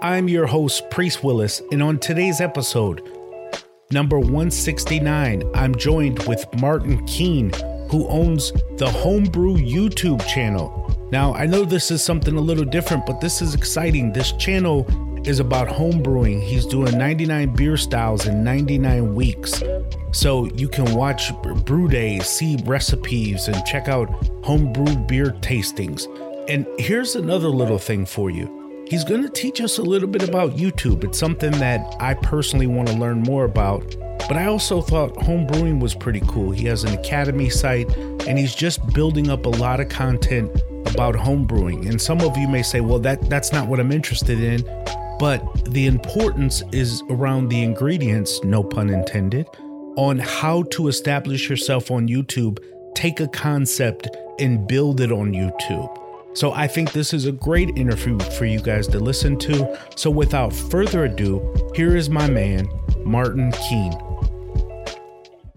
I'm your host, Priest Willis, and on today's episode, number 169, I'm joined with Martin Keen, who owns the Homebrew YouTube channel. Now, I know this is something a little different, but this is exciting. This channel is about homebrewing. He's doing 99 beer styles in 99 weeks. So you can watch brew days, see recipes, and check out homebrew beer tastings. And here's another little thing for you he's going to teach us a little bit about YouTube. It's something that I personally want to learn more about. But I also thought homebrewing was pretty cool. He has an academy site and he's just building up a lot of content about homebrewing. And some of you may say, well, that, that's not what I'm interested in. But the importance is around the ingredients, no pun intended, on how to establish yourself on YouTube, take a concept and build it on YouTube. So I think this is a great interview for you guys to listen to. So without further ado, here is my man, Martin Keen.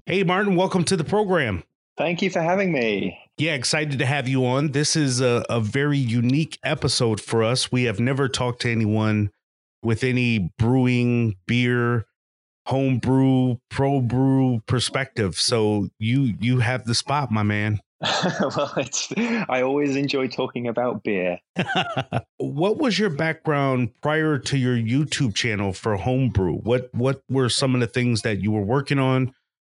Hey, Martin, welcome to the program. Thank you for having me. Yeah, excited to have you on. This is a, a very unique episode for us. We have never talked to anyone with any brewing, beer, home brew, pro brew perspective. So you you have the spot, my man. well, it's, I always enjoy talking about beer. what was your background prior to your YouTube channel for homebrew? What what were some of the things that you were working on?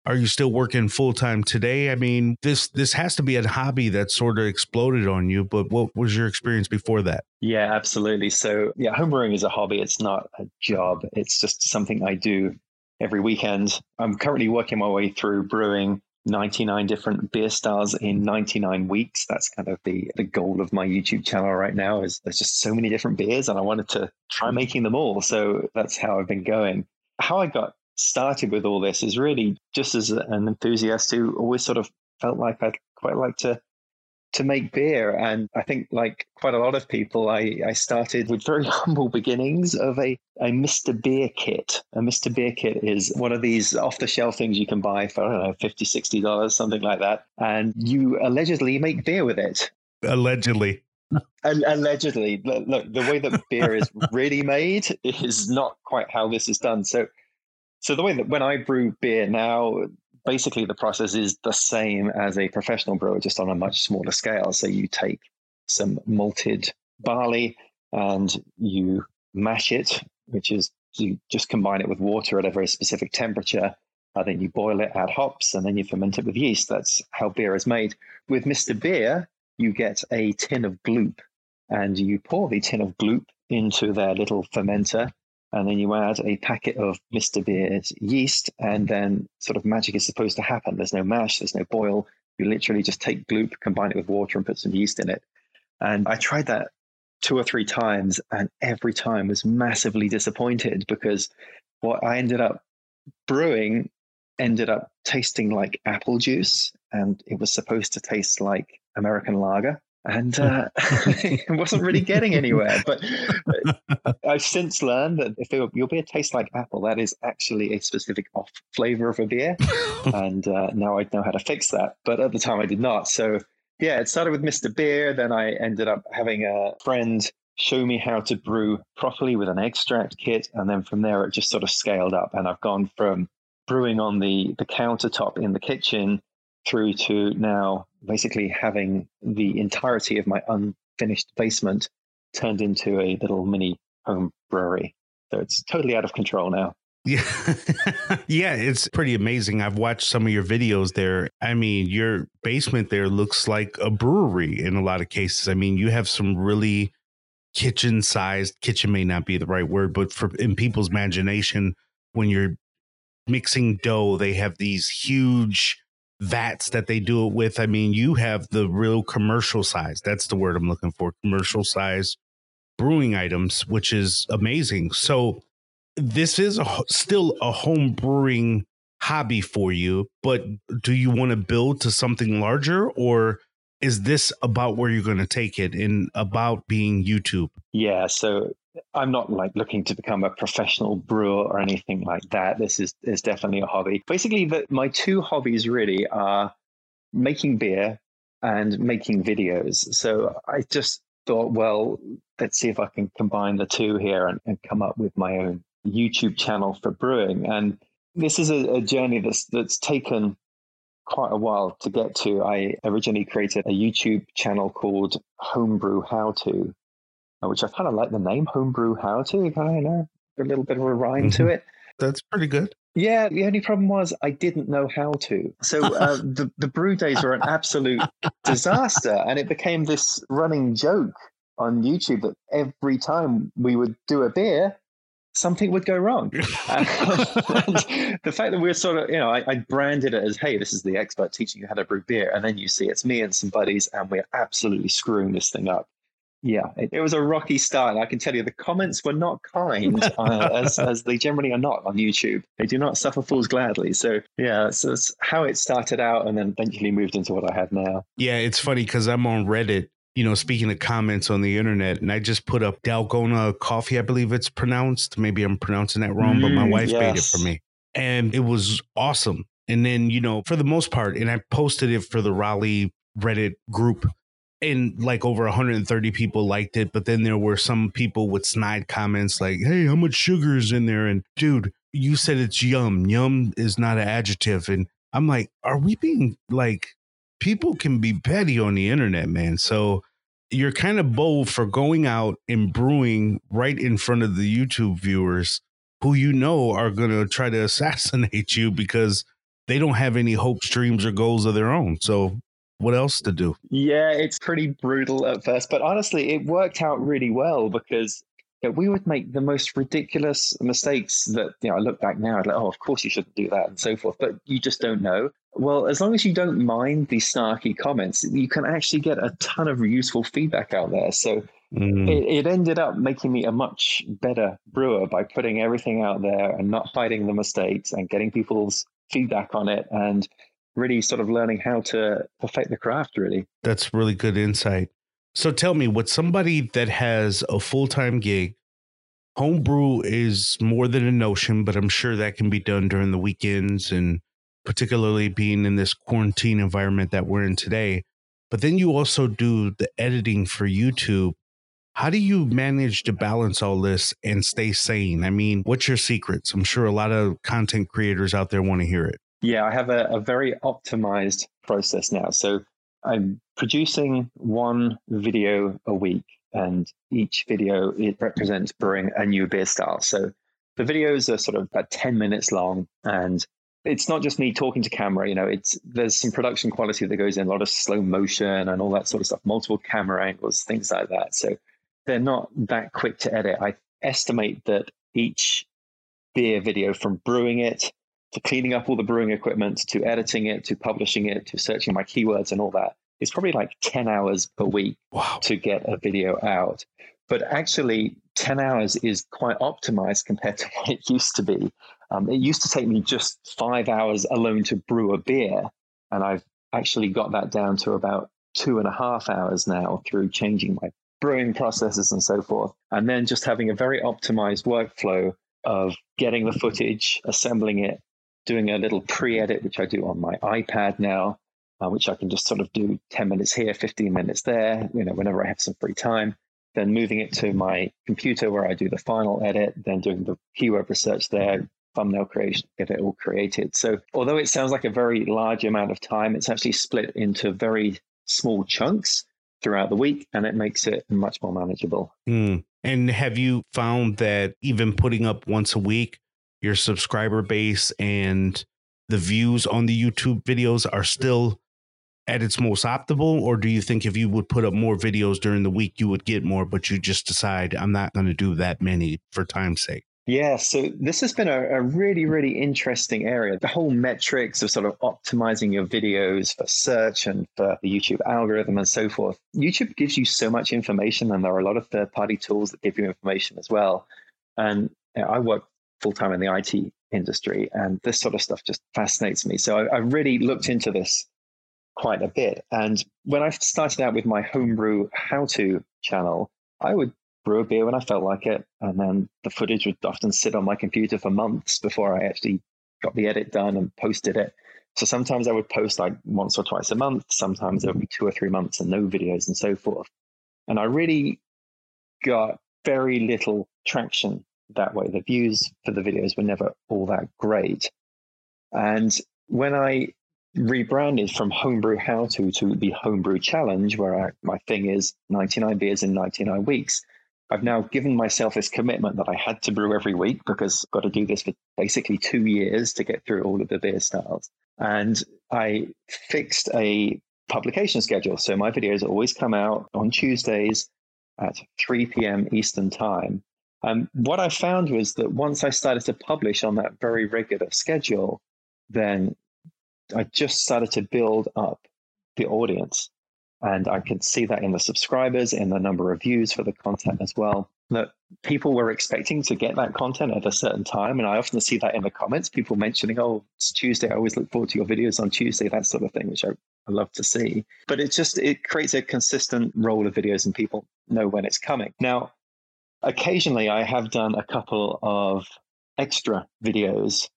Are you still working full time today? I mean, this this has to be a hobby that sort of exploded on you. But what was your experience before that? Yeah, absolutely. So yeah, homebrewing is a hobby. It's not a job. It's just something I do every weekend. I'm currently working my way through brewing 99 different beer styles in 99 weeks. That's kind of the, the goal of my YouTube channel right now is there's just so many different beers and I wanted to try making them all. So that's how I've been going. How I got started with all this is really just as an enthusiast who always sort of felt like I'd quite like to to make beer. And I think, like quite a lot of people, I, I started with very humble beginnings of a, a Mr. Beer kit. A Mr. Beer kit is one of these off the shelf things you can buy for, I don't know, $50, $60, something like that. And you allegedly make beer with it. Allegedly. allegedly. Look, the way that beer is really made is not quite how this is done. So, so the way that when I brew beer now, basically the process is the same as a professional brewer, just on a much smaller scale. So you take some malted barley and you mash it, which is you just combine it with water at a very specific temperature. Uh, then you boil it, add hops, and then you ferment it with yeast. That's how beer is made. With Mr. Beer, you get a tin of gloop and you pour the tin of gloop into their little fermenter and then you add a packet of Mr. Beer's yeast, and then sort of magic is supposed to happen. There's no mash, there's no boil. You literally just take gloop, combine it with water, and put some yeast in it. And I tried that two or three times, and every time was massively disappointed because what I ended up brewing ended up tasting like apple juice, and it was supposed to taste like American lager and uh, wasn't really getting anywhere. But I've since learned that if your beer tastes like apple, that is actually a specific off flavor of a beer, and uh, now I know how to fix that. But at the time, I did not. So yeah, it started with Mr. Beer. Then I ended up having a friend show me how to brew properly with an extract kit, and then from there, it just sort of scaled up, and I've gone from brewing on the the countertop in the kitchen through to now basically having the entirety of my unfinished basement turned into a little mini home brewery. So it's totally out of control now. Yeah. yeah, it's pretty amazing. I've watched some of your videos there. I mean, your basement there looks like a brewery in a lot of cases. I mean, you have some really kitchen sized, kitchen may not be the right word, but for in people's imagination, when you're mixing dough, they have these huge vats that they do it with. I mean, you have the real commercial size. That's the word I'm looking for commercial size brewing items, which is amazing. So, this is a, still a home brewing hobby for you, but do you want to build to something larger or is this about where you're going to take it and about being YouTube? Yeah, so I'm not like looking to become a professional brewer or anything like that. This is is definitely a hobby. Basically, the, my two hobbies really are making beer and making videos. So I just thought, well, let's see if I can combine the two here and, and come up with my own YouTube channel for brewing. And this is a, a journey that's that's taken quite a while to get to. I originally created a YouTube channel called Homebrew How To, which I kind of like the name Homebrew How To. Kind of know a little bit of a rhyme to mm-hmm. it. That's pretty good. Yeah, the only problem was I didn't know how to. So uh, the the brew days were an absolute disaster, and it became this running joke on YouTube that every time we would do a beer, something would go wrong. the fact that we're sort of, you know, I, I, branded it as, hey, this is the expert teaching you how to brew beer. And then you see it's me and some buddies, and we're absolutely screwing this thing up. Yeah, it, it was a rocky start. I can tell you the comments were not kind, uh, as, as they generally are not on YouTube. They do not suffer fools gladly. So, yeah, so it's how it started out and then eventually moved into what I have now. Yeah, it's funny because I'm on Reddit you know, speaking of comments on the internet, and I just put up Dalgona coffee, I believe it's pronounced. Maybe I'm pronouncing that wrong, mm, but my mm, wife yes. made it for me. And it was awesome. And then, you know, for the most part, and I posted it for the Raleigh Reddit group, and like over 130 people liked it. But then there were some people with snide comments like, hey, how much sugar is in there? And dude, you said it's yum. Yum is not an adjective. And I'm like, are we being like people can be petty on the internet, man. So you're kind of bold for going out and brewing right in front of the YouTube viewers who you know are going to try to assassinate you because they don't have any hopes, dreams, or goals of their own. So what else to do? Yeah, it's pretty brutal at first, but honestly, it worked out really well because you know, we would make the most ridiculous mistakes that you know I look back now, like, oh, of course you shouldn't do that and so forth, but you just don't know. Well, as long as you don't mind these snarky comments, you can actually get a ton of useful feedback out there. So mm. it, it ended up making me a much better brewer by putting everything out there and not hiding the mistakes and getting people's feedback on it and really sort of learning how to perfect the craft, really. That's really good insight. So tell me, with somebody that has a full time gig, homebrew is more than a notion, but I'm sure that can be done during the weekends and particularly being in this quarantine environment that we're in today. But then you also do the editing for YouTube. How do you manage to balance all this and stay sane? I mean, what's your secrets? I'm sure a lot of content creators out there want to hear it. Yeah, I have a, a very optimized process now. So I'm producing one video a week, and each video it represents brewing a new beer style. So the videos are sort of about 10 minutes long and it's not just me talking to camera you know it's there's some production quality that goes in a lot of slow motion and all that sort of stuff multiple camera angles things like that so they're not that quick to edit i estimate that each beer video from brewing it to cleaning up all the brewing equipment to editing it to publishing it to searching my keywords and all that, it's probably like 10 hours per week wow. to get a video out but actually 10 hours is quite optimized compared to what it used to be um, it used to take me just five hours alone to brew a beer, and I've actually got that down to about two and a half hours now through changing my brewing processes and so forth. And then just having a very optimized workflow of getting the footage, assembling it, doing a little pre edit, which I do on my iPad now, uh, which I can just sort of do 10 minutes here, 15 minutes there, you know, whenever I have some free time. Then moving it to my computer where I do the final edit, then doing the keyword research there, thumbnail creation, get it all created. So although it sounds like a very large amount of time, it's actually split into very small chunks throughout the week and it makes it much more manageable. Mm. And have you found that even putting up once a week your subscriber base and the views on the YouTube videos are still at its most optimal? Or do you think if you would put up more videos during the week, you would get more, but you just decide, I'm not going to do that many for time's sake? Yeah, so this has been a, a, really, really interesting area. The whole metrics of sort of optimizing your videos for search and for the YouTube algorithm and so forth. YouTube gives you so much information, and there are a lot of third party tools that give you information as well. And I work full time in the IT industry, and this sort of stuff just fascinates me. So I, I really looked into this quite a bit. And when I started out with my homebrew how to channel, I would brew a beer when I felt like it. And then the footage would often sit on my computer for months before I actually got the edit done and posted it. So sometimes I would post like once or twice a month. Sometimes there would be two or three months and no videos and so forth. And I really got very little traction that way. The views for the videos were never all that great. And when I rebranded from Homebrew How To to the Homebrew Challenge, where I, my thing is 99 beers in 99 weeks, I've now given myself this commitment that I had to brew every week because I've got to do this for basically two years to get through all of the beer styles. And I fixed a publication schedule. So my videos always come out on Tuesdays at 3 p.m. Eastern Time. And what I found was that once I started to publish on that very regular schedule, then I just started to build up the audience. And I could see that in the subscribers, in the number of views for the content as well. That people were expecting to get that content at a certain time. And I often see that in the comments, people mentioning, oh, it's Tuesday. I always look forward to your videos on Tuesday, that sort of thing, which I, I love to see. But it just it creates a consistent roll of videos and people know when it's coming. Now, occasionally I have done a couple of extra videos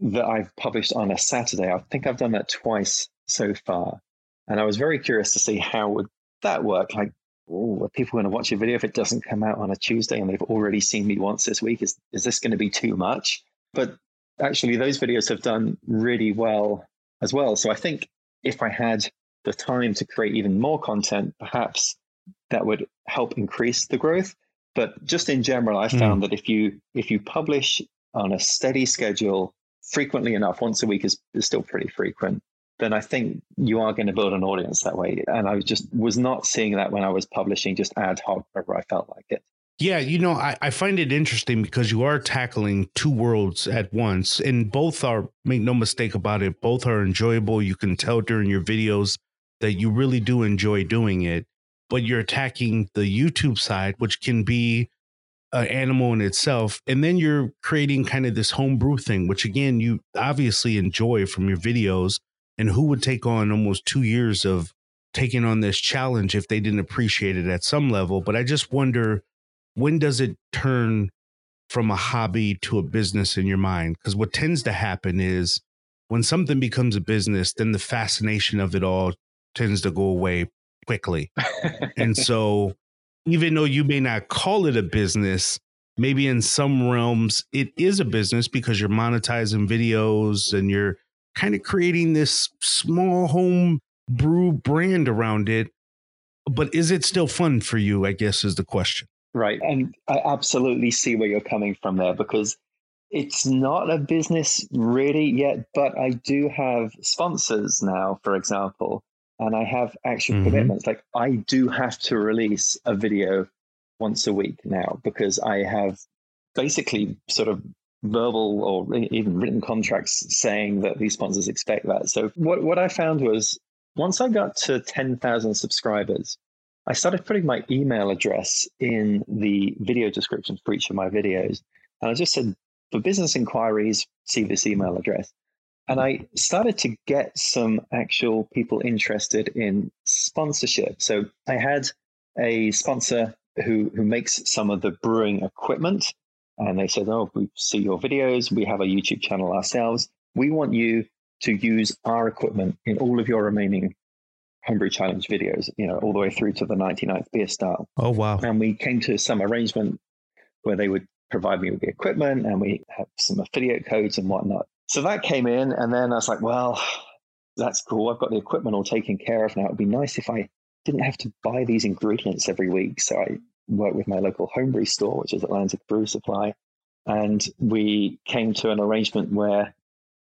that I've published on a Saturday. I think I've done that twice so far. And I was very curious to see how would that work. Like, are people going to watch a video if it doesn't come out on a Tuesday and they've already seen me once this week? Is is this going to be too much? But actually, those videos have done really well as well. So I think if I had the time to create even more content, perhaps that would help increase the growth. But just in general, I found mm. that if you if you publish on a steady schedule frequently enough, once a week is, is still pretty frequent, then I think you are going to build an audience that way. And I just was not seeing that when I was publishing just ad hoc wherever I felt like it. Yeah, you know, I, I find it interesting because you are tackling two worlds at once, and both are, make no mistake about it, both are enjoyable. You can tell during your videos that you really do enjoy doing it, but you're attacking the YouTube side, which can be an animal in itself. And then you're creating kind of this homebrew thing, which again, you obviously enjoy from your videos and who would take on almost two years of taking on this challenge if they didn't appreciate it at some level? But I just wonder when does it turn from a hobby to a business in your mind? Because what tends to happen is when something becomes a business, then the fascination of it all tends to go away quickly. and so, even though you may not call it a business, maybe in some realms it is a business because you're monetizing videos and you're kind of creating this small home brew brand around it. But is it still fun for you? I guess is the question. Right. And I absolutely see where you're coming from there because it's not a business really yet, but I do have sponsors now, for example, and I have actual mm-hmm. commitments. Like I do have to release a video once a week now because I have basically sort of verbal or even written contracts saying that these sponsors expect that. So what, what I found was once I got to 10,000 subscribers, I started putting my email address in the video description for each of my videos. And I just said, for business inquiries, see this email address. And I started to get some actual people interested in sponsorship. So I had a sponsor who, who makes some of the brewing equipment and they said, "Oh, we see your videos. We have a YouTube channel ourselves. We want you to use our equipment in all of your remaining homebrew challenge videos. You know, all the way through to the 99th beer style." Oh wow! And we came to some arrangement where they would provide me with the equipment, and we have some affiliate codes and whatnot. So that came in, and then I was like, "Well, that's cool. I've got the equipment all taken care of now. It'd be nice if I didn't have to buy these ingredients every week." So I worked with my local homebrew store, which is Atlantic Brew Supply. And we came to an arrangement where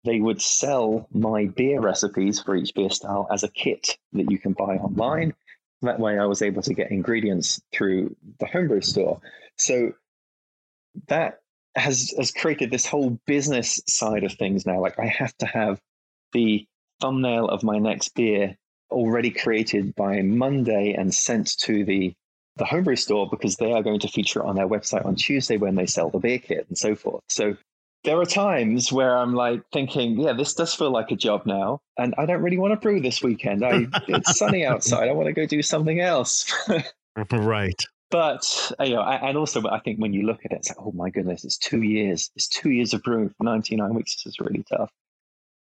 they would sell my beer recipes for each beer style as a kit that you can buy online. That way, I was able to get ingredients through the homebrew store. So that has has created this whole business side of things now. Like I have to have the thumbnail of my next beer already created by Monday and sent to the the homebrew store because they are going to feature it on their website on Tuesday when they sell the beer kit and so forth. So there are times where I'm like thinking, yeah, this does feel like a job now, and I don't really want to brew this weekend. I it's sunny outside. I want to go do something else. right. But uh, you know, and also, I think when you look at it, it's like, oh my goodness, it's two years. It's two years of brewing for 99 weeks. This is really tough.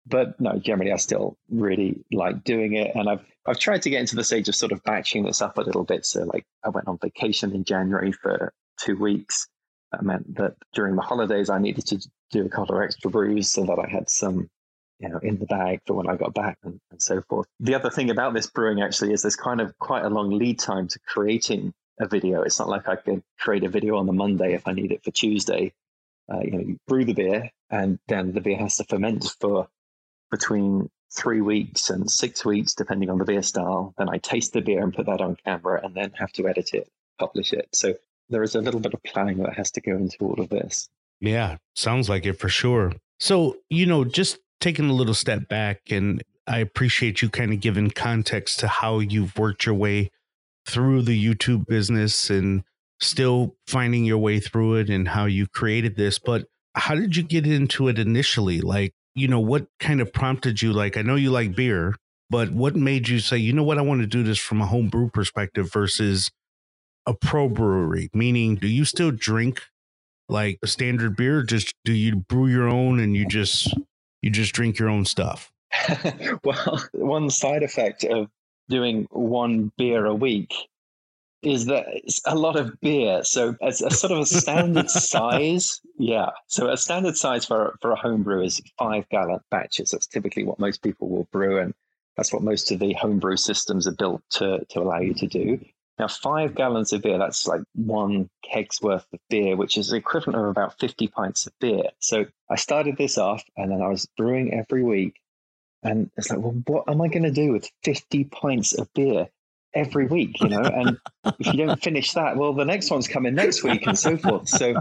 But no, generally, I still really like doing it, and I've I've tried to get into the stage of sort of batching this up a little bit. So, like, I went on vacation in January for two weeks. That meant that during the holidays, I needed to do a couple of extra brews so that I had some you know, in the bag for when I got back and, and, so forth. The other thing about this brewing actually is there's kind of quite a long lead time to creating a video. It's not like I could create a video on the Monday if I need it for Tuesday. Uh, you know, you brew the beer, and then the beer has to ferment for between three weeks and six weeks, depending on the beer style. Then I taste the beer and put that on camera, and then have to edit it, publish it. So there is a little bit of planning that has to go into all of this. Yeah, sounds like it for sure. So, you know, just taking a little step back, and I appreciate you kind of giving context to how you've worked your way through the YouTube business and still finding your way through it and how you created this. But how did you get into it initially? Like, you know, what kind of prompted you? Like, I know you like beer, but what made you say, you know what, I want to do this from a home brew perspective versus a pro brewery? Meaning, do you still drink like a standard beer? Just do you brew your own and you just you just drink your own stuff? well, one side effect of doing one beer a week is that it's a lot of beer. So it's a sort of a standard size. Yeah. So a standard size for, for a home brew is five gallon batches. That's typically what most people will brew. And that's what most of the homebrew systems are built to, to allow you to do. Now, five gallons of beer, that's like one keg's worth of beer, which is the equivalent of about 50 pints of beer. So I started this off and then I was brewing every week. And it's like, well, what am I going to do with 50 pints of beer every week, you know? And if you don't finish that, well, the next one's coming next week and so forth. So,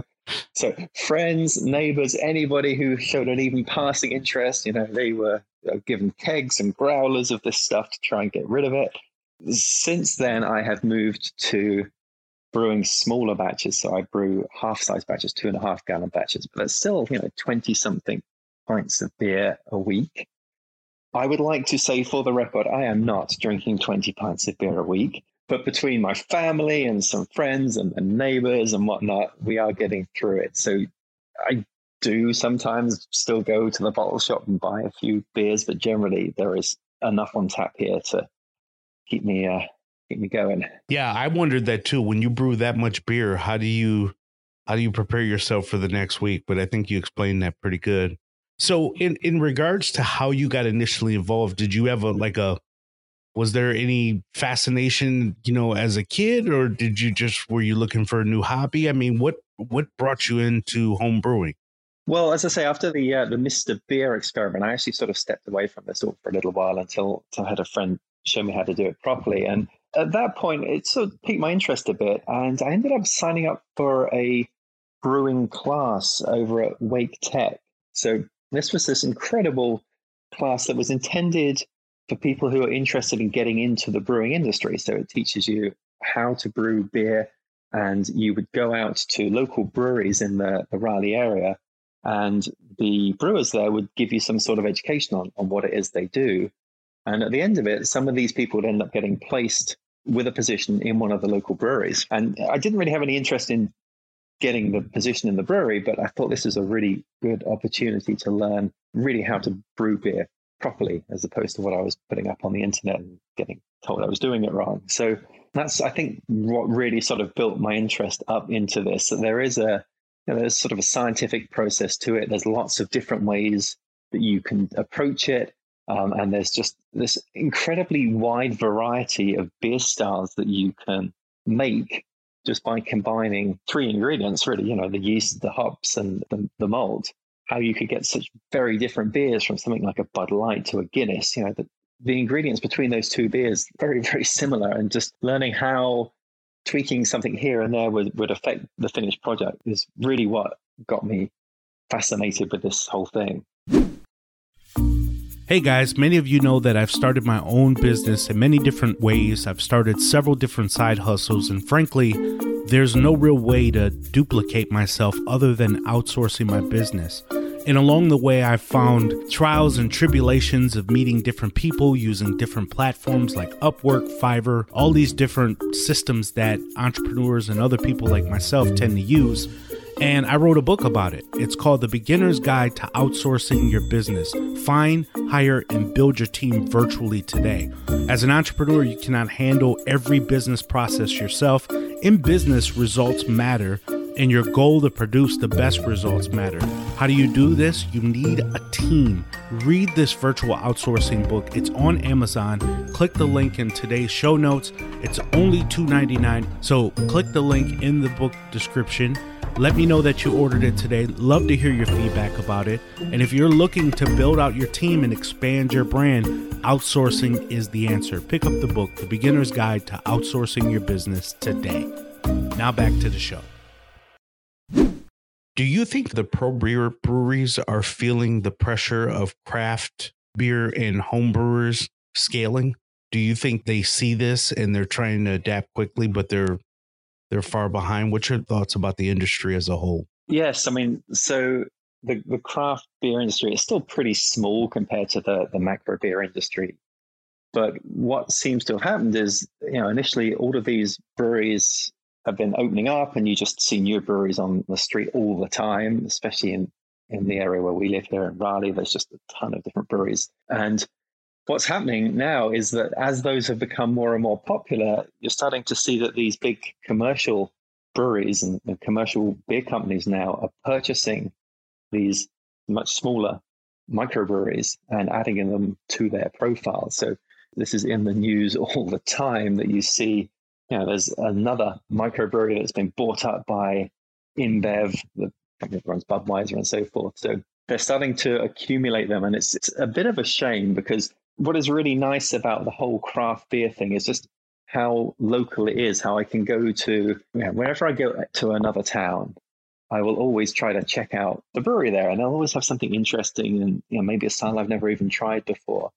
so friends, neighbors, anybody who showed an even passing interest, you know, they were uh, given kegs and growlers of this stuff to try and get rid of it. Since then, I have moved to brewing smaller batches. So I brew half size batches, two and a half gallon batches, but that's still, you know, 20 something pints of beer a week. I would like to say for the record, I am not drinking 20 pints of beer a week, but between my family and some friends and, and neighbors and whatnot, we are getting through it. So I do sometimes still go to the bottle shop and buy a few beers, but generally there is enough on tap here to keep me uh, keep me going. Yeah, I wondered that too. When you brew that much beer, how do you how do you prepare yourself for the next week? But I think you explained that pretty good. So in in regards to how you got initially involved, did you have a like a was there any fascination, you know, as a kid or did you just were you looking for a new hobby? I mean, what what brought you into home brewing? Well, as I say, after the uh, the Mr. Beer experiment, I actually sort of stepped away from this all for a little while until, until I had a friend show me how to do it properly. And at that point, it sort of piqued my interest a bit, and I ended up signing up for a brewing class over at Wake Tech. So this was this incredible class that was intended for people who are interested in getting into the brewing industry. So it teaches you how to brew beer, and you would go out to local breweries in the, the Raleigh area, and the brewers there would give you some sort of education on, on what it is they do. And at the end of it, some of these people would end up getting placed with a position in one of the local breweries. And I didn't really have any interest in getting the position in the brewery, but I thought this was a really good opportunity to learn really how to brew beer properly, as opposed to what I was putting up on the internet and getting told I was doing it wrong. So that's, I think, what really sort of built my interest up into this. That there is a, you know, there's sort of a scientific process to it. There's lots of different ways that you can approach it. Um, and there's just this incredibly wide variety of beer styles that you can make just by combining three ingredients, really, you know, the yeast, the hops, and the, the malt, how you could get such very different beers from something like a Bud Light to a Guinness. You know, the, the ingredients between those two beers very, very similar, and just learning how tweaking something here and there would, would affect the finished product is really what got me fascinated with this whole thing. Hey guys, many of you know that I've started my own business in many different ways. I've started several different side hustles, and frankly, there's no real way to duplicate myself other than outsourcing my business. And along the way, I've found trials and tribulations of meeting different people using different platforms like Upwork, Fiverr, all these different systems that entrepreneurs and other people like myself tend to use and I wrote a book about it. It's called The Beginner's Guide to Outsourcing Your Business. Find, hire, and build your team virtually today. As an entrepreneur, you cannot handle every business process yourself. In business, results matter, and your goal to produce the best results matter. How do you do this? You need a team. Read this virtual outsourcing book. It's on Amazon. Click the link in today's show notes. It's only $2.99. So click the link in the book description let me know that you ordered it today. Love to hear your feedback about it. And if you're looking to build out your team and expand your brand, outsourcing is the answer. Pick up the book, The Beginner's Guide to Outsourcing Your Business today. Now back to the show. Do you think the pro beer breweries are feeling the pressure of craft beer and home brewers scaling? Do you think they see this and they're trying to adapt quickly, but they're they're far behind. What's your thoughts about the industry as a whole? Yes, I mean, so the, the craft beer industry is still pretty small compared to the, the macro beer industry. But what seems to have happened is, you know, initially all of these breweries have been opening up, and you just see new breweries on the street all the time, especially in, in the area where we live here in Raleigh. There's just a ton of different breweries. And what's happening now is that as those have become more and more popular, you're starting to see that these big commercial breweries and, and commercial beer companies now are purchasing these much smaller microbreweries and adding them to their profile. So this is in the news all the time that you see, you know, there's another microbrewery that's been bought up by InBev, the company that runs Budweiser and so forth. So they're starting to accumulate them. And it's, it's a bit of a shame because what is really nice about the whole craft beer thing is just how local it is, how I can go to, whenever I go to another town, I will always try to check out the brewery there and they'll always have something interesting and you know, maybe a style I've never even tried before.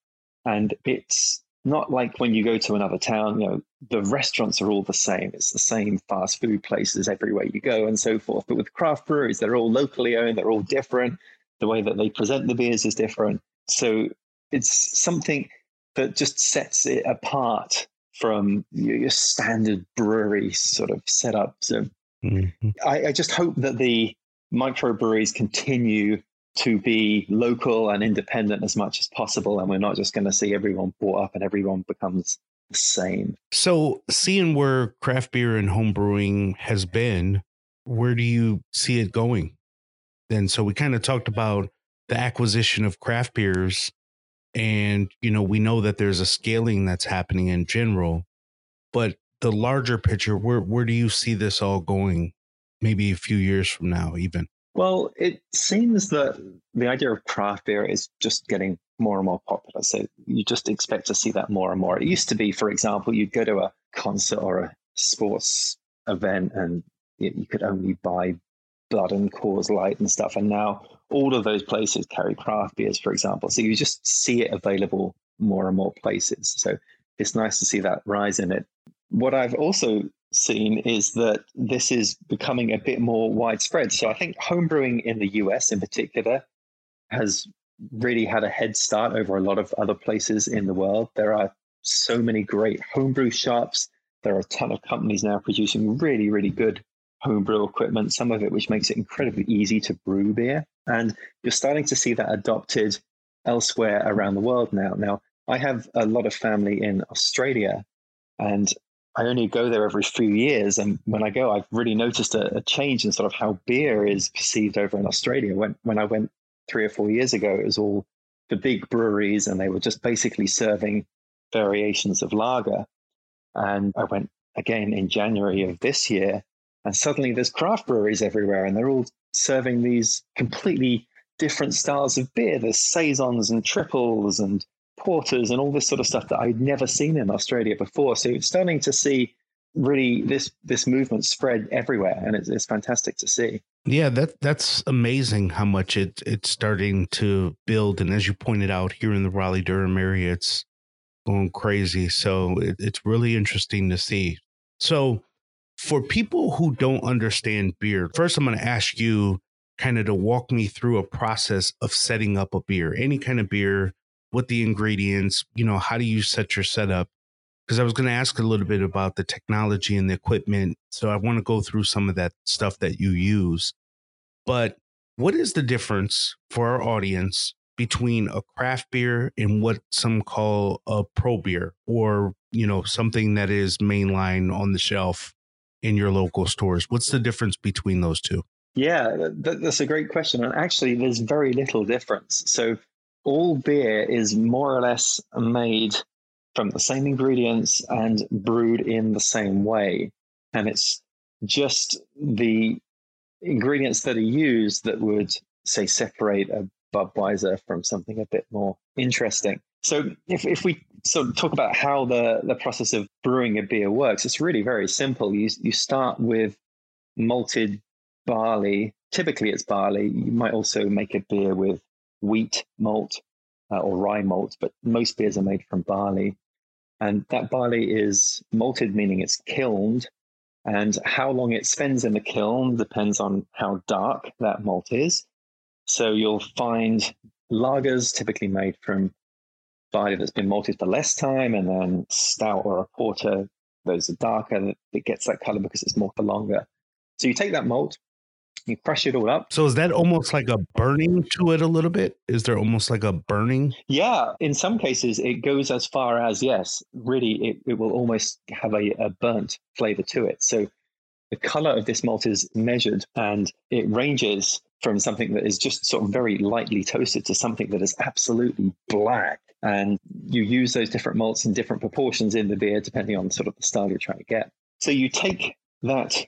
And it's not like when you go to another town, you know, the restaurants are all the same. It's the same fast food places everywhere you go and so forth. But with craft breweries, they're all locally owned, they're all different. The way that they present the beers is different. So it's something that just sets it apart from your standard brewery sort of setup. So mm-hmm. I, I just hope that the microbreweries continue to be local and independent as much as possible. And we're not just going to see everyone bought up and everyone becomes the same. So, seeing where craft beer and home brewing has been, where do you see it going? And so we kind of talked about the acquisition of craft beers and you know we know that there's a scaling that's happening in general but the larger picture where where do you see this all going maybe a few years from now even? Well it seems that the idea of craft beer is just getting more and more popular so you just expect to see that more and more. It used to be for example you'd go to a concert or a sports event and you could only buy blood and Coors Light and stuff and now all of those places carry craft beers, for example. So you just see it available more and more places. So it's nice to see that rise in it. What I've also seen is that this is becoming a bit more widespread. So I think homebrewing in the US in particular has really had a head start over a lot of other places in the world. There are so many great homebrew shops. There are a ton of companies now producing really, really good homebrew equipment, some of it which makes it incredibly easy to brew beer. And you're starting to see that adopted elsewhere around the world now. Now, I have a lot of family in Australia, and I only go there every few years. And when I go, I've really noticed a, a change in sort of how beer is perceived over in Australia. When when I went three or four years ago, it was all the big breweries, and they were just basically serving variations of lager. And I went again in January of this year, and suddenly there's craft breweries everywhere, and they're all serving these completely different styles of beer. There's saisons and triples and porters and all this sort of stuff that I'd never seen in Australia before. So it's starting to see really this this movement spread everywhere, and it's, it's fantastic to see. Yeah, that that's amazing how much it it's starting to build, and as you pointed out here in the Raleigh Durham area, it's going crazy. So it, it's really interesting to see. So for people who don't understand beer, first I'm going to ask you kind of to walk me through a process of setting up a beer, any kind of beer, what the ingredients, you know, how do you set your setup? Because I was going to ask a little bit about the technology and the equipment. So I want to go through some of that stuff that you use. But what is the difference for our audience between a craft beer and what some call a pro beer or, you know, something that is mainline on the shelf in your local stores? What's the difference between those two? Yeah, that's a great question. And actually, there's very little difference. So, all beer is more or less made from the same ingredients and brewed in the same way. And it's just the ingredients that are used that would, say, separate a Budweiser from something a bit more interesting. So, if, if we sort of talk about how the, the process of brewing a beer works, it's really very simple. You, you start with malted barley. Typically, it's barley. You might also make a beer with wheat malt uh, or rye malt, but most beers are made from barley. And that barley is malted, meaning it's kilned. And how long it spends in the kiln depends on how dark that malt is. So you'll find lagers typically made from barley that's been malted for less time, and then stout or a porter, those are darker. It gets that color because it's more for longer. So you take that malt, you crush it all up. So is that almost like a burning to it a little bit? Is there almost like a burning? Yeah, in some cases it goes as far as yes, really it, it will almost have a, a burnt flavor to it. So the color of this malt is measured and it ranges from something that is just sort of very lightly toasted to something that is absolutely black. And you use those different malts in different proportions in the beer, depending on sort of the style you're trying to get. So you take that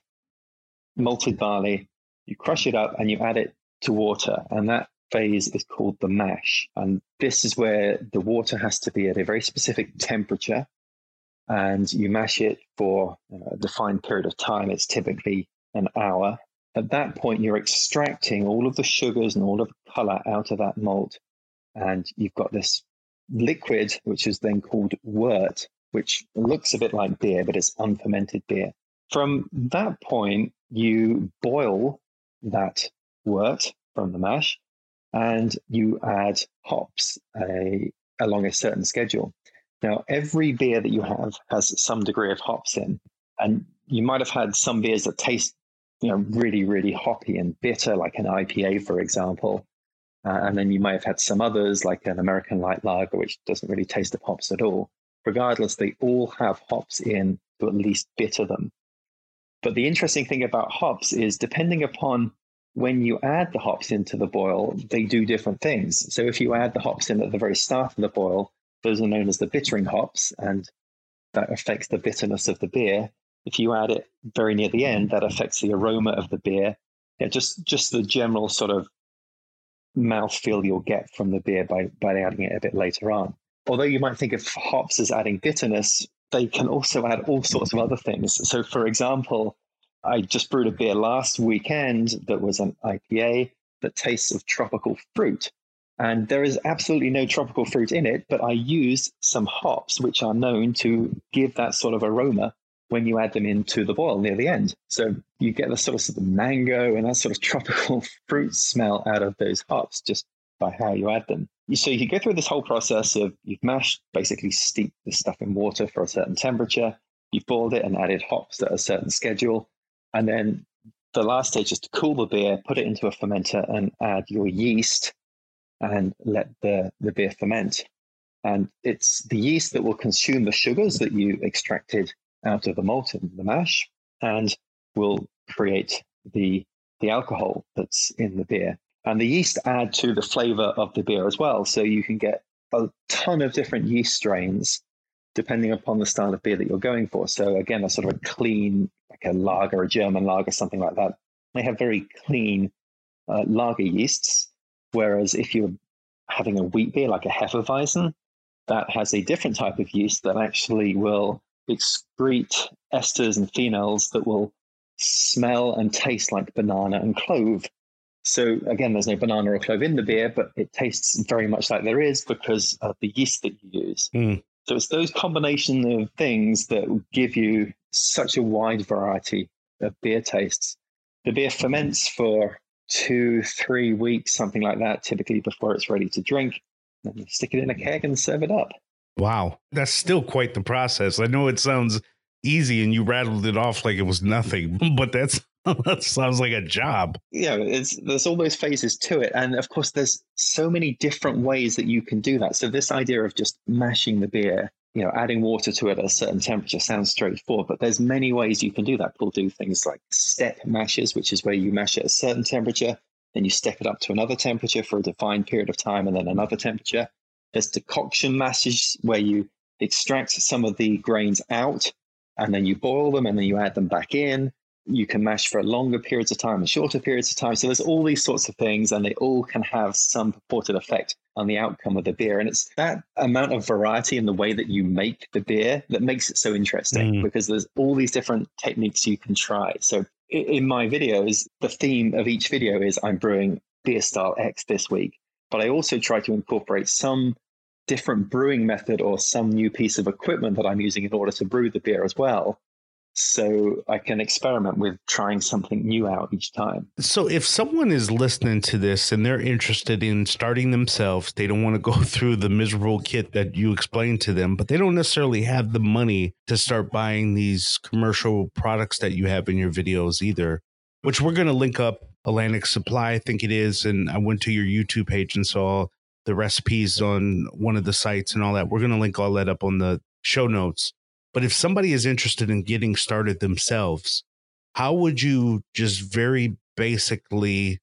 malted barley, you crush it up and you add it to water. And that phase is called the mash. And this is where the water has to be at a very specific temperature. And you mash it for uh, a defined period of time. It's typically an hour. At that point, you're extracting all of the sugars and all of the color out of that malt. And you've got this liquid, which is then called wort, which looks a bit like beer, but it's unfermented beer. From that point, you boil that wort from the mash and you add hops a, along a certain schedule. Now, every beer that you have has some degree of hops in, and you might have had some beers that taste, you know, really, really hoppy and bitter, like an IPA, for example. Uh, and then you may have had some others, like an American light lager, which doesn't really taste of hops at all. Regardless, they all have hops in to at least bitter them. But the interesting thing about hops is depending upon when you add the hops into the boil, they do different things. So if you add the hops in at the very start of the boil, those are known as the bittering hops, and that affects the bitterness of the beer. If you add it very near the end, that affects the aroma of the beer. Yeah, just just the general sort of mouthfeel you'll get from the beer by by adding it a bit later on. Although you might think of hops as adding bitterness, they can also add all sorts of other things. So, for example, I just brewed a beer last weekend that was an IPA that tastes of tropical fruit. And there is absolutely no tropical fruit in it, but I used some hops which are known to give that sort of aroma when you add them into the boil near the end. So you get the sort of, sort of mango and that sort of tropical fruit smell out of those hops just by how you add them. So you go through this whole process of you've mashed, basically steeped the stuff in water for a certain temperature, you've boiled it and added hops at a certain schedule, and then the last stage is to cool the beer, put it into a fermenter, and add your yeast and let the, the beer ferment. And it's the yeast that will consume the sugars that you extracted out of the malt and the mash and will create the, the alcohol that's in the beer. And the yeast add to the flavor of the beer as well. So you can get a ton of different yeast strains depending upon the style of beer that you're going for. So again, a sort of a clean, like a lager, a German lager, something like that. They have very clean uh, lager yeasts. Whereas if you're having a wheat beer like a Hefeweizen, that has a different type of yeast that actually will excrete esters and phenols that will smell and taste like banana and clove. So again, there's no banana or clove in the beer, but it tastes very much like there is because of the yeast that you use. Mm. So it's those combination of things that give you such a wide variety of beer tastes. The beer ferments for two, three weeks, something like that, typically before it's ready to drink. Then you stick it in a mm-hmm. keg and serve it up. Wow. That's still quite the process. I know it sounds easy and you rattled it off like it was nothing, but that's that sounds like a job. Yeah, it's there's all those phases to it. And of course there's so many different ways that you can do that. So this idea of just mashing the beer, you know, adding water to it at a certain temperature sounds straightforward, but there's many ways you can do that. People do things like step mashes, which is where you mash at a certain temperature, then you step it up to another temperature for a defined period of time and then another temperature. There's decoction mashes where you extract some of the grains out and then you boil them and then you add them back in. You can mash for longer periods of time and shorter periods of time. So there's all these sorts of things, and they all can have some purported effect on the outcome of the beer. And it's that amount of variety in the way that you make the beer that makes it so interesting Mm. because there's all these different techniques you can try. So in my videos, the theme of each video is I'm brewing beer style X this week, but I also try to incorporate some different brewing method or some new piece of equipment that I'm using in order to brew the beer as well. So I can experiment with trying something new out each time. So if someone is listening to this and they're interested in starting themselves, they don't want to go through the miserable kit that you explained to them, but they don't necessarily have the money to start buying these commercial products that you have in your videos either, which we're going to link up Atlantic Supply, I think it is. And I went to your YouTube page and saw the recipes on one of the sites and all that. We're going to link all that up on the show notes. But if somebody is interested in getting started themselves, how would you just very basically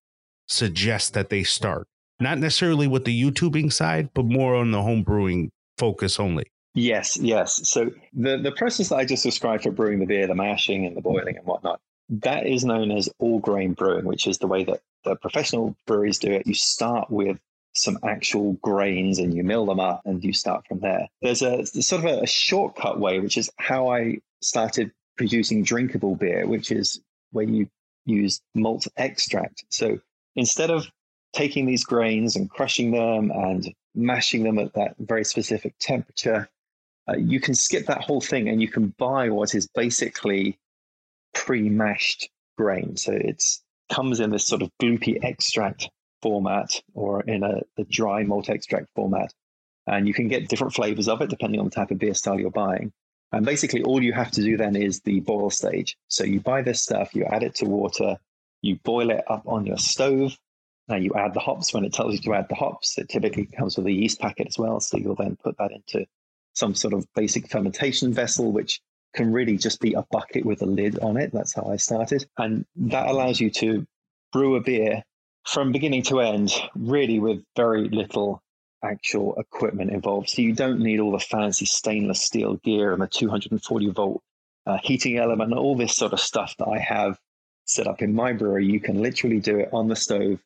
suggest that they start? Not necessarily with the YouTubing side, but more on the home brewing focus only. Yes, yes. So the, the process that I just described for brewing the beer, the mashing and the boiling and whatnot, that is known as all grain brewing, which is the way that the professional breweries do it. You start with some actual grains and you mill them up and you start from there. There's a sort of a, a shortcut way, which is how I started producing drinkable beer, which is where you use malt extract. So instead of taking these grains and crushing them and mashing them at that very specific temperature, uh, you can skip that whole thing and you can buy what is basically pre-mashed grain. So it comes in this sort of gloopy extract format or in a, a dry malt extract format. And you can get different flavors of it depending on the type of beer style you're buying. And basically, all you have to do then is the boil stage. So you buy this stuff, you add it to water, you boil it up on your stove. Now you add the hops when it tells you to add the hops. It typically comes with a yeast packet as well. So you'll then put that into some sort of basic fermentation vessel, which can really just be a bucket with a lid on it. That's how I started. And that allows you to brew a beer from beginning to end, really with very little actual equipment involved. So you don't need all the fancy stainless steel gear and the 240 volt uh, heating element, and all this sort of stuff that I have set up in my brewery. You can literally do it on the stove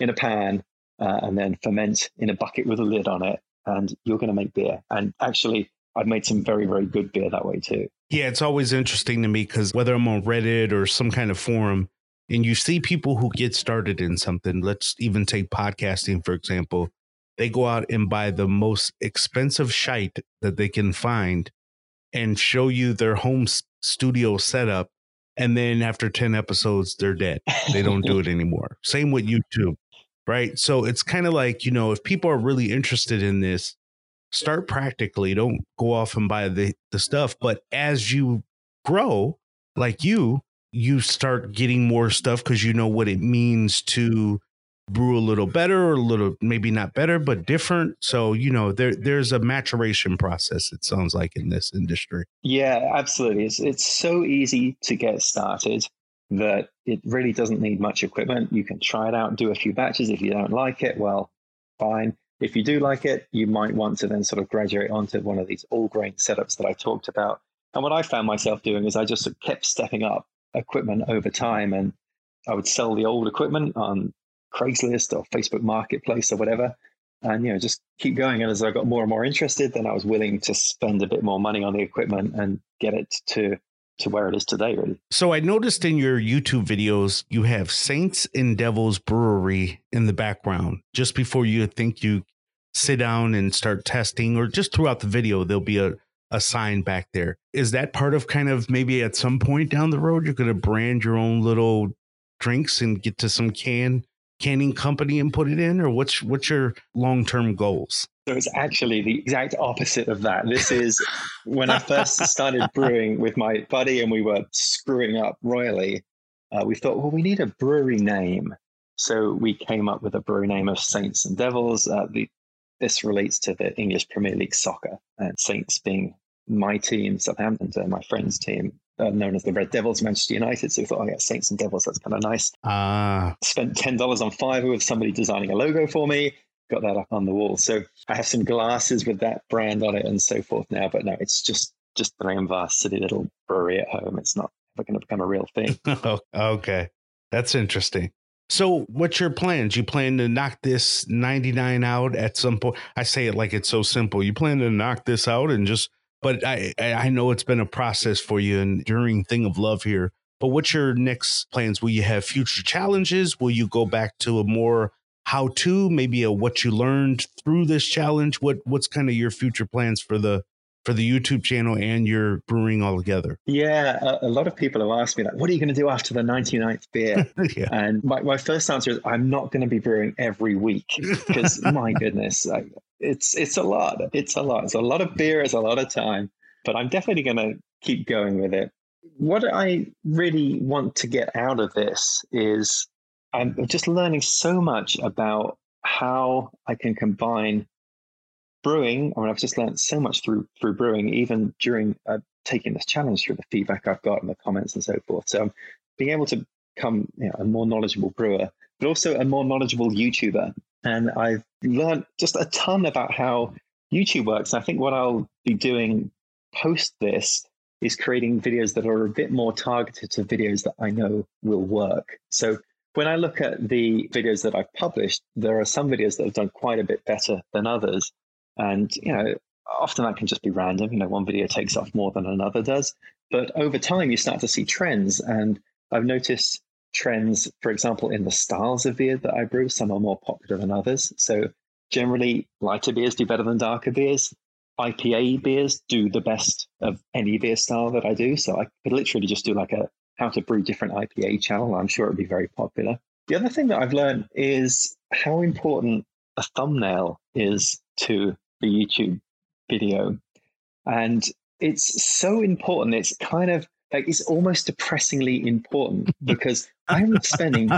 in a pan uh, and then ferment in a bucket with a lid on it, and you're going to make beer. And actually, I've made some very, very good beer that way too. Yeah, it's always interesting to me because whether I'm on Reddit or some kind of forum, and you see people who get started in something, let's even take podcasting, for example, they go out and buy the most expensive shite that they can find and show you their home studio setup. And then after 10 episodes, they're dead. They don't do it anymore. Same with YouTube, right? So it's kind of like, you know, if people are really interested in this, start practically. Don't go off and buy the, the stuff. But as you grow, like you, you start getting more stuff because you know what it means to brew a little better or a little maybe not better but different so you know there there's a maturation process it sounds like in this industry Yeah, absolutely. It's it's so easy to get started that it really doesn't need much equipment. You can try it out, do a few batches. If you don't like it, well, fine. if you do like it, you might want to then sort of graduate onto one of these all grain setups that I talked about. And what I found myself doing is I just kept stepping up equipment over time and I would sell the old equipment on Craigslist or Facebook Marketplace or whatever. And you know, just keep going. And as I got more and more interested, then I was willing to spend a bit more money on the equipment and get it to to where it is today, really. So I noticed in your YouTube videos you have Saints and Devils Brewery in the background. Just before you think you sit down and start testing, or just throughout the video, there'll be a a sign back there. Is that part of kind of maybe at some point down the road you're going to brand your own little drinks and get to some can canning company and put it in, or what's what's your long term goals? So it's actually the exact opposite of that. This is when I first started brewing with my buddy, and we were screwing up royally. Uh, we thought, well, we need a brewery name. So we came up with a brewery name of Saints and Devils. Uh, the, this relates to the English Premier League soccer, and Saints being my team, Southampton, uh, my friend's team, uh, known as the Red Devils, Manchester United. So we thought, oh yeah, Saints and Devils, that's kind of nice. Ah. Spent ten dollars on Fiverr with somebody designing a logo for me. Got that up on the wall. So I have some glasses with that brand on it and so forth now. But no, it's just just the vast silly little brewery at home. It's not ever going to become a real thing. okay, that's interesting. So, what's your plans? You plan to knock this 99 out at some point? I say it like it's so simple. You plan to knock this out and just but I I know it's been a process for you and during thing of love here. But what's your next plans? Will you have future challenges? Will you go back to a more how to, maybe a what you learned through this challenge? What what's kind of your future plans for the for the YouTube channel and your brewing all together? Yeah, a, a, lot of people have asked me like, what are you going to do after the 99th beer? yeah. And my, my first answer is I'm not going to be brewing every week because my goodness, like, it's it's a lot. It's a lot. It's a lot of beer. It's a lot of time. But I'm definitely going to keep going with it. What I really want to get out of this is I'm just learning so much about how I can combine brewing. I mean, I've just learned so much through through brewing, even during uh, taking this challenge through the feedback I've got and the comments and so forth. So being able to become you know, a more knowledgeable brewer, but also a more knowledgeable YouTuber and I've learned just a ton about how YouTube works. And I think what I'll be doing post this is creating videos that are a bit more targeted to videos that I know will work. So when I look at the videos that I've published, there are some videos that have done quite a bit better than others. And, you know, often that can just be random. You know, one video takes off more than another does. But over time, you start to see trends. And I've noticed trends, for example, in the styles of beer that I brew. Some are more popular than others. So generally, lighter beers do better than darker beers. IPA beers do the best of any beer style that I do. So I could literally just do like a how to brew different IPA channel. I'm sure it'd be very popular. The other thing that I've learned is how important a thumbnail is to the YouTube video. And it's so important. It's kind of like it's almost depressingly important because I'm spending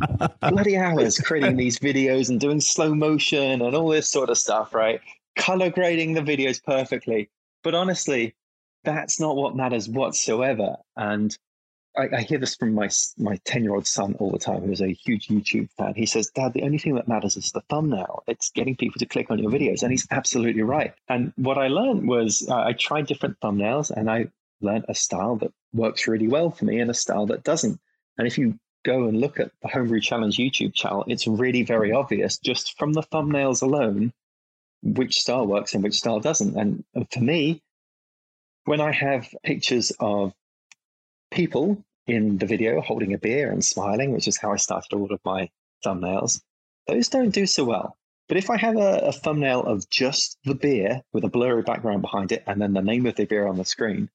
bloody hours creating these videos and doing slow motion and all this sort of stuff, right? Color grading the videos perfectly. But honestly, that's not what matters whatsoever. And I, I hear this from my my ten year old son all the time, who's a huge YouTube fan. He says, "Dad, the only thing that matters is the thumbnail. It's getting people to click on your videos," and he's absolutely right. And what I learned was uh, I tried different thumbnails, and I learned a style that works really well for me and a style that doesn't. And if you go and look at the Homebrew Challenge YouTube channel, it's really very obvious just from the thumbnails alone which style works and which style doesn't. And, for me, when I have pictures of people in the video holding a beer and smiling, which is how I started all of my thumbnails, those don't do so well. But if I have a, a, thumbnail of just the beer with a blurry background behind it and then the name of the beer on the screen,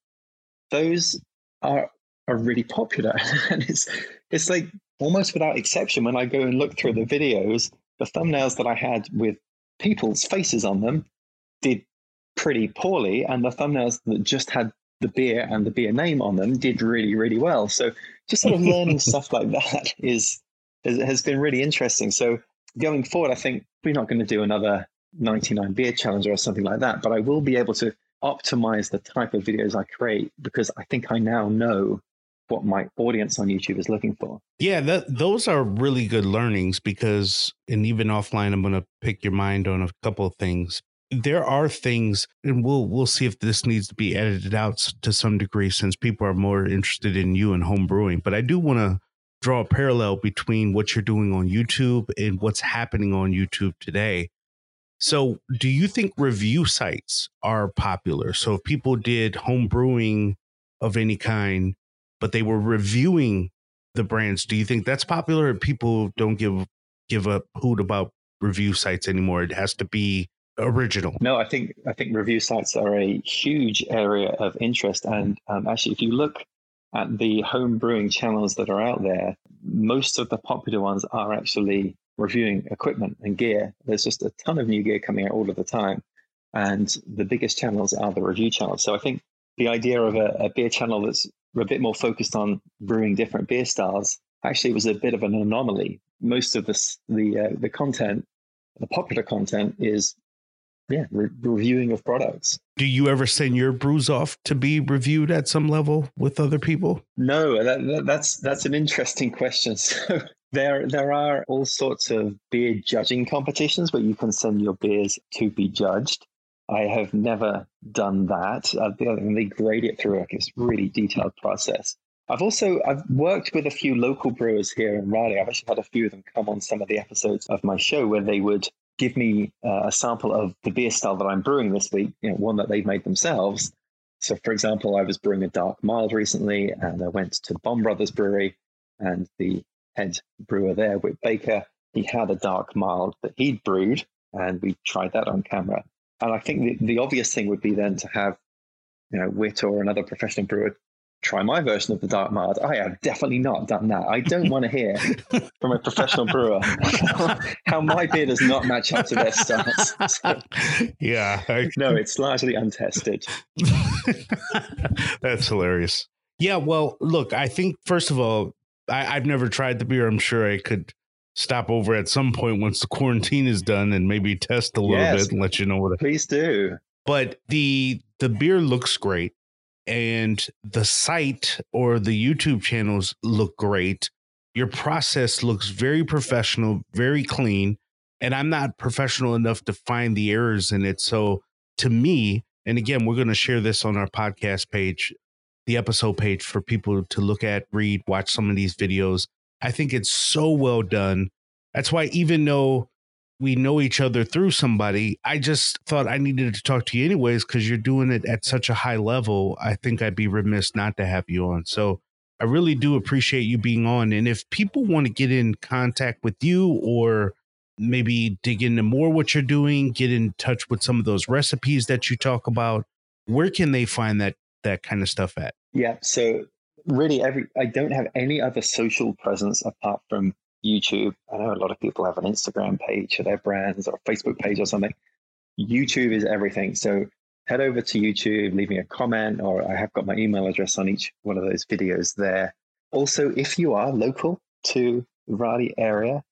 those are are really popular. and it's it's like almost without exception when I go and look through the videos, the thumbnails that I had with people's faces on them did pretty poorly, and the thumbnails that just had the beer and the beer name on them did really, really well. So just sort of learning stuff like that is has been really interesting. So going forward, I think we're not going to do another 99 beer challenge or something like that, but I will be able to optimize the type of videos I create because I think I now know what my audience on YouTube is looking for. Yeah, that, those are really good learnings because, and even offline, I'm going to pick your mind on a couple of things. There are things, and we'll we'll see if this needs to be edited out to some degree, since people are more interested in you and home brewing. But I do want to draw a parallel between what you're doing on YouTube and what's happening on YouTube today. So, do you think review sites are popular? So, if people did home brewing of any kind, but they were reviewing the brands, do you think that's popular? People don't give give a hoot about review sites anymore. It has to be original. No, I think I think review sites are a huge area of interest, and um, actually, if you look at the home brewing channels that are out there, most of the popular ones are actually reviewing equipment and gear. There's just a ton of new gear coming out all of the time. And the biggest channels are the review channels. So I think the idea of a, a beer channel that's a bit more focused on brewing different beer styles actually was a bit of an anomaly. Most of this, the uh, the content, the popular content, is yeah, re- reviewing of products. Do you ever send your brews off to be reviewed at some level with other people? No, that, that, that's that's an interesting question. So there there are all sorts of beer judging competitions where you can send your beers to be judged. I have never done that. Uh, they grade it through like this really detailed process. I've also I've worked with a few local brewers here in Raleigh. I've actually had a few of them come on some of the episodes of my show where they would give me uh, a sample of the beer style that I'm brewing this week, you know, one that they've made themselves. So, for example, I was brewing a dark mild recently, and I went to Bond Brothers Brewery, and the head brewer there, Whit Baker, he had a dark mild that he'd brewed, and we tried that on camera. And I think the, the obvious thing would be then to have, you know, Whit or another professional brewer try my version of the dark mild. I have definitely not done that. I don't want to hear from a professional brewer how my beer does not match up to their stance. So, yeah. I... No, it's largely untested. That's hilarious. Yeah, well, look, I think first of all, I, I've never tried the beer. I'm sure I could stop over at some point once the quarantine is done and maybe test a little yes, bit and let you know what. Please do. But the the beer looks great and the site or the YouTube channels look great. Your process looks very professional, very clean. And I'm not professional enough to find the errors in it. So to me, and again, we're going to share this on our podcast page, the episode page for people to look at, read, watch some of these videos. I think it's so well done. That's why, even though we know each other through somebody. I just thought I needed to talk to you anyways because you're doing it at such a high level. I think I'd be remiss not to have you on. So I really do appreciate you being on. And if people want to get in contact with you or maybe dig into more what you're doing, get in touch with some of those recipes that you talk about, where can they find that that kind of stuff at? Yeah. So really every I don't have any other social presence apart from YouTube. I know a lot of people have an Instagram page for their brands or a Facebook page or something. YouTube is everything. So head over to YouTube, leave me a comment, or I have got my email address on each one of those videos there. Also, if you are local to the Raleigh area,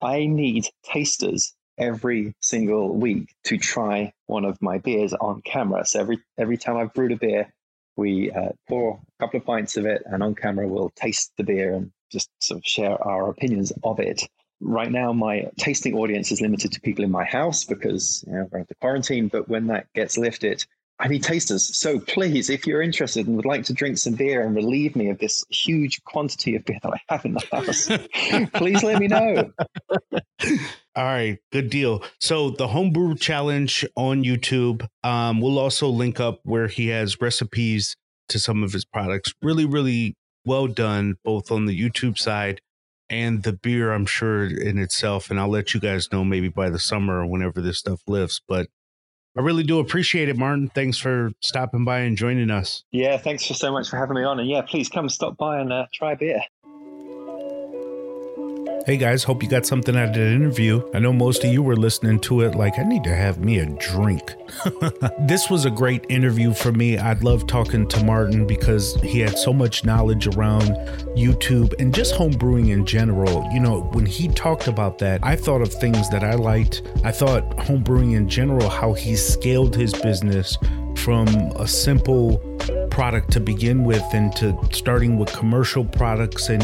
I need tasters every single week to try one of my beers on camera. So every every time I've brewed a beer, we uh, pour a couple of pints of it, and on camera we'll taste the beer and just sort of share our opinions of it. Right now, my tasting audience is limited to people in my house because you know, we're the quarantine. But when that gets lifted, I need tasters. So please, if you're interested and would like to drink some beer and relieve me of this huge quantity of beer that I have in the house, please let me know. All right, good deal. So the homebrew challenge on YouTube. Um, we'll also link up where he has recipes to some of his products. Really, really well done, both on the YouTube side and the beer, I'm sure in itself. And I'll let you guys know maybe by the summer or whenever this stuff lifts. But I really do appreciate it, Martin. Thanks for stopping by and joining us. Yeah, thanks for so much for having me on. And yeah, please come stop by and uh, try beer. Hey guys, hope you got something out of that interview. I know most of you were listening to it like, I need to have me a drink. this was a great interview for me. I love talking to Martin because he had so much knowledge around YouTube and just homebrewing in general. You know, when he talked about that, I thought of things that I liked. I thought homebrewing in general, how he scaled his business from a simple product to begin with and to starting with commercial products and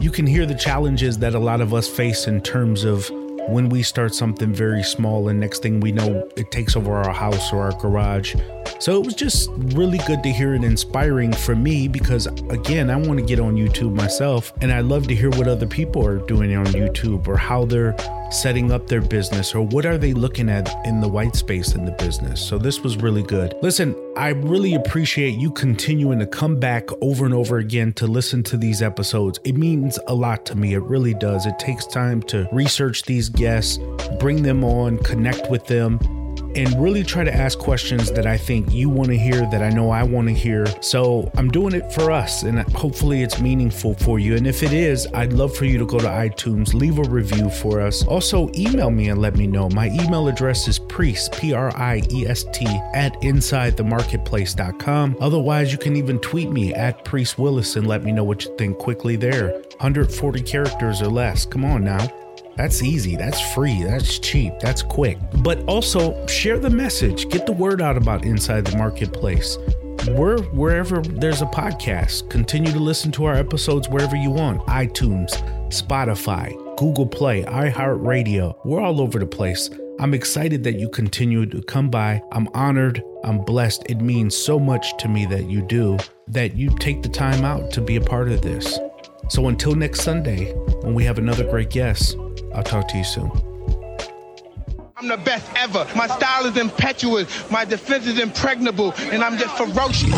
you can hear the challenges that a lot of us face in terms of when we start something very small and next thing we know it takes over our house or our garage. So it was just really good to hear it inspiring for me because again i want to get on youtube myself and i love to hear what other people are doing on youtube or how they're setting up their business or what are they looking at in the white space in the business. So this was really good. Listen, I really appreciate you continuing to come back over and over again to listen to these episodes. It means a lot to me. It really does. It takes time to research these guests, bring them on, connect with them and really try to ask questions that I think you want to hear, that I know I want to hear. So I'm doing it for us, and hopefully it's meaningful for you. And if it is, I'd love for you to go to iTunes, leave a review for us. Also, email me and let me know. My email address is priest, P R I E S T, at insidethemarketplace.com. Otherwise, you can even tweet me at Priest Willis and let me know what you think quickly there. 140 characters or less. Come on now. That's easy. That's free. That's cheap. That's quick. But also share the message. Get the word out about Inside the Marketplace. We're wherever there's a podcast. Continue to listen to our episodes wherever you want iTunes, Spotify, Google Play, iHeartRadio. We're all over the place. I'm excited that you continue to come by. I'm honored. I'm blessed. It means so much to me that you do, that you take the time out to be a part of this. So until next Sunday, when we have another great guest, I'll talk to you soon. I'm the best ever. My style is impetuous. My defense is impregnable. And I'm just ferocious.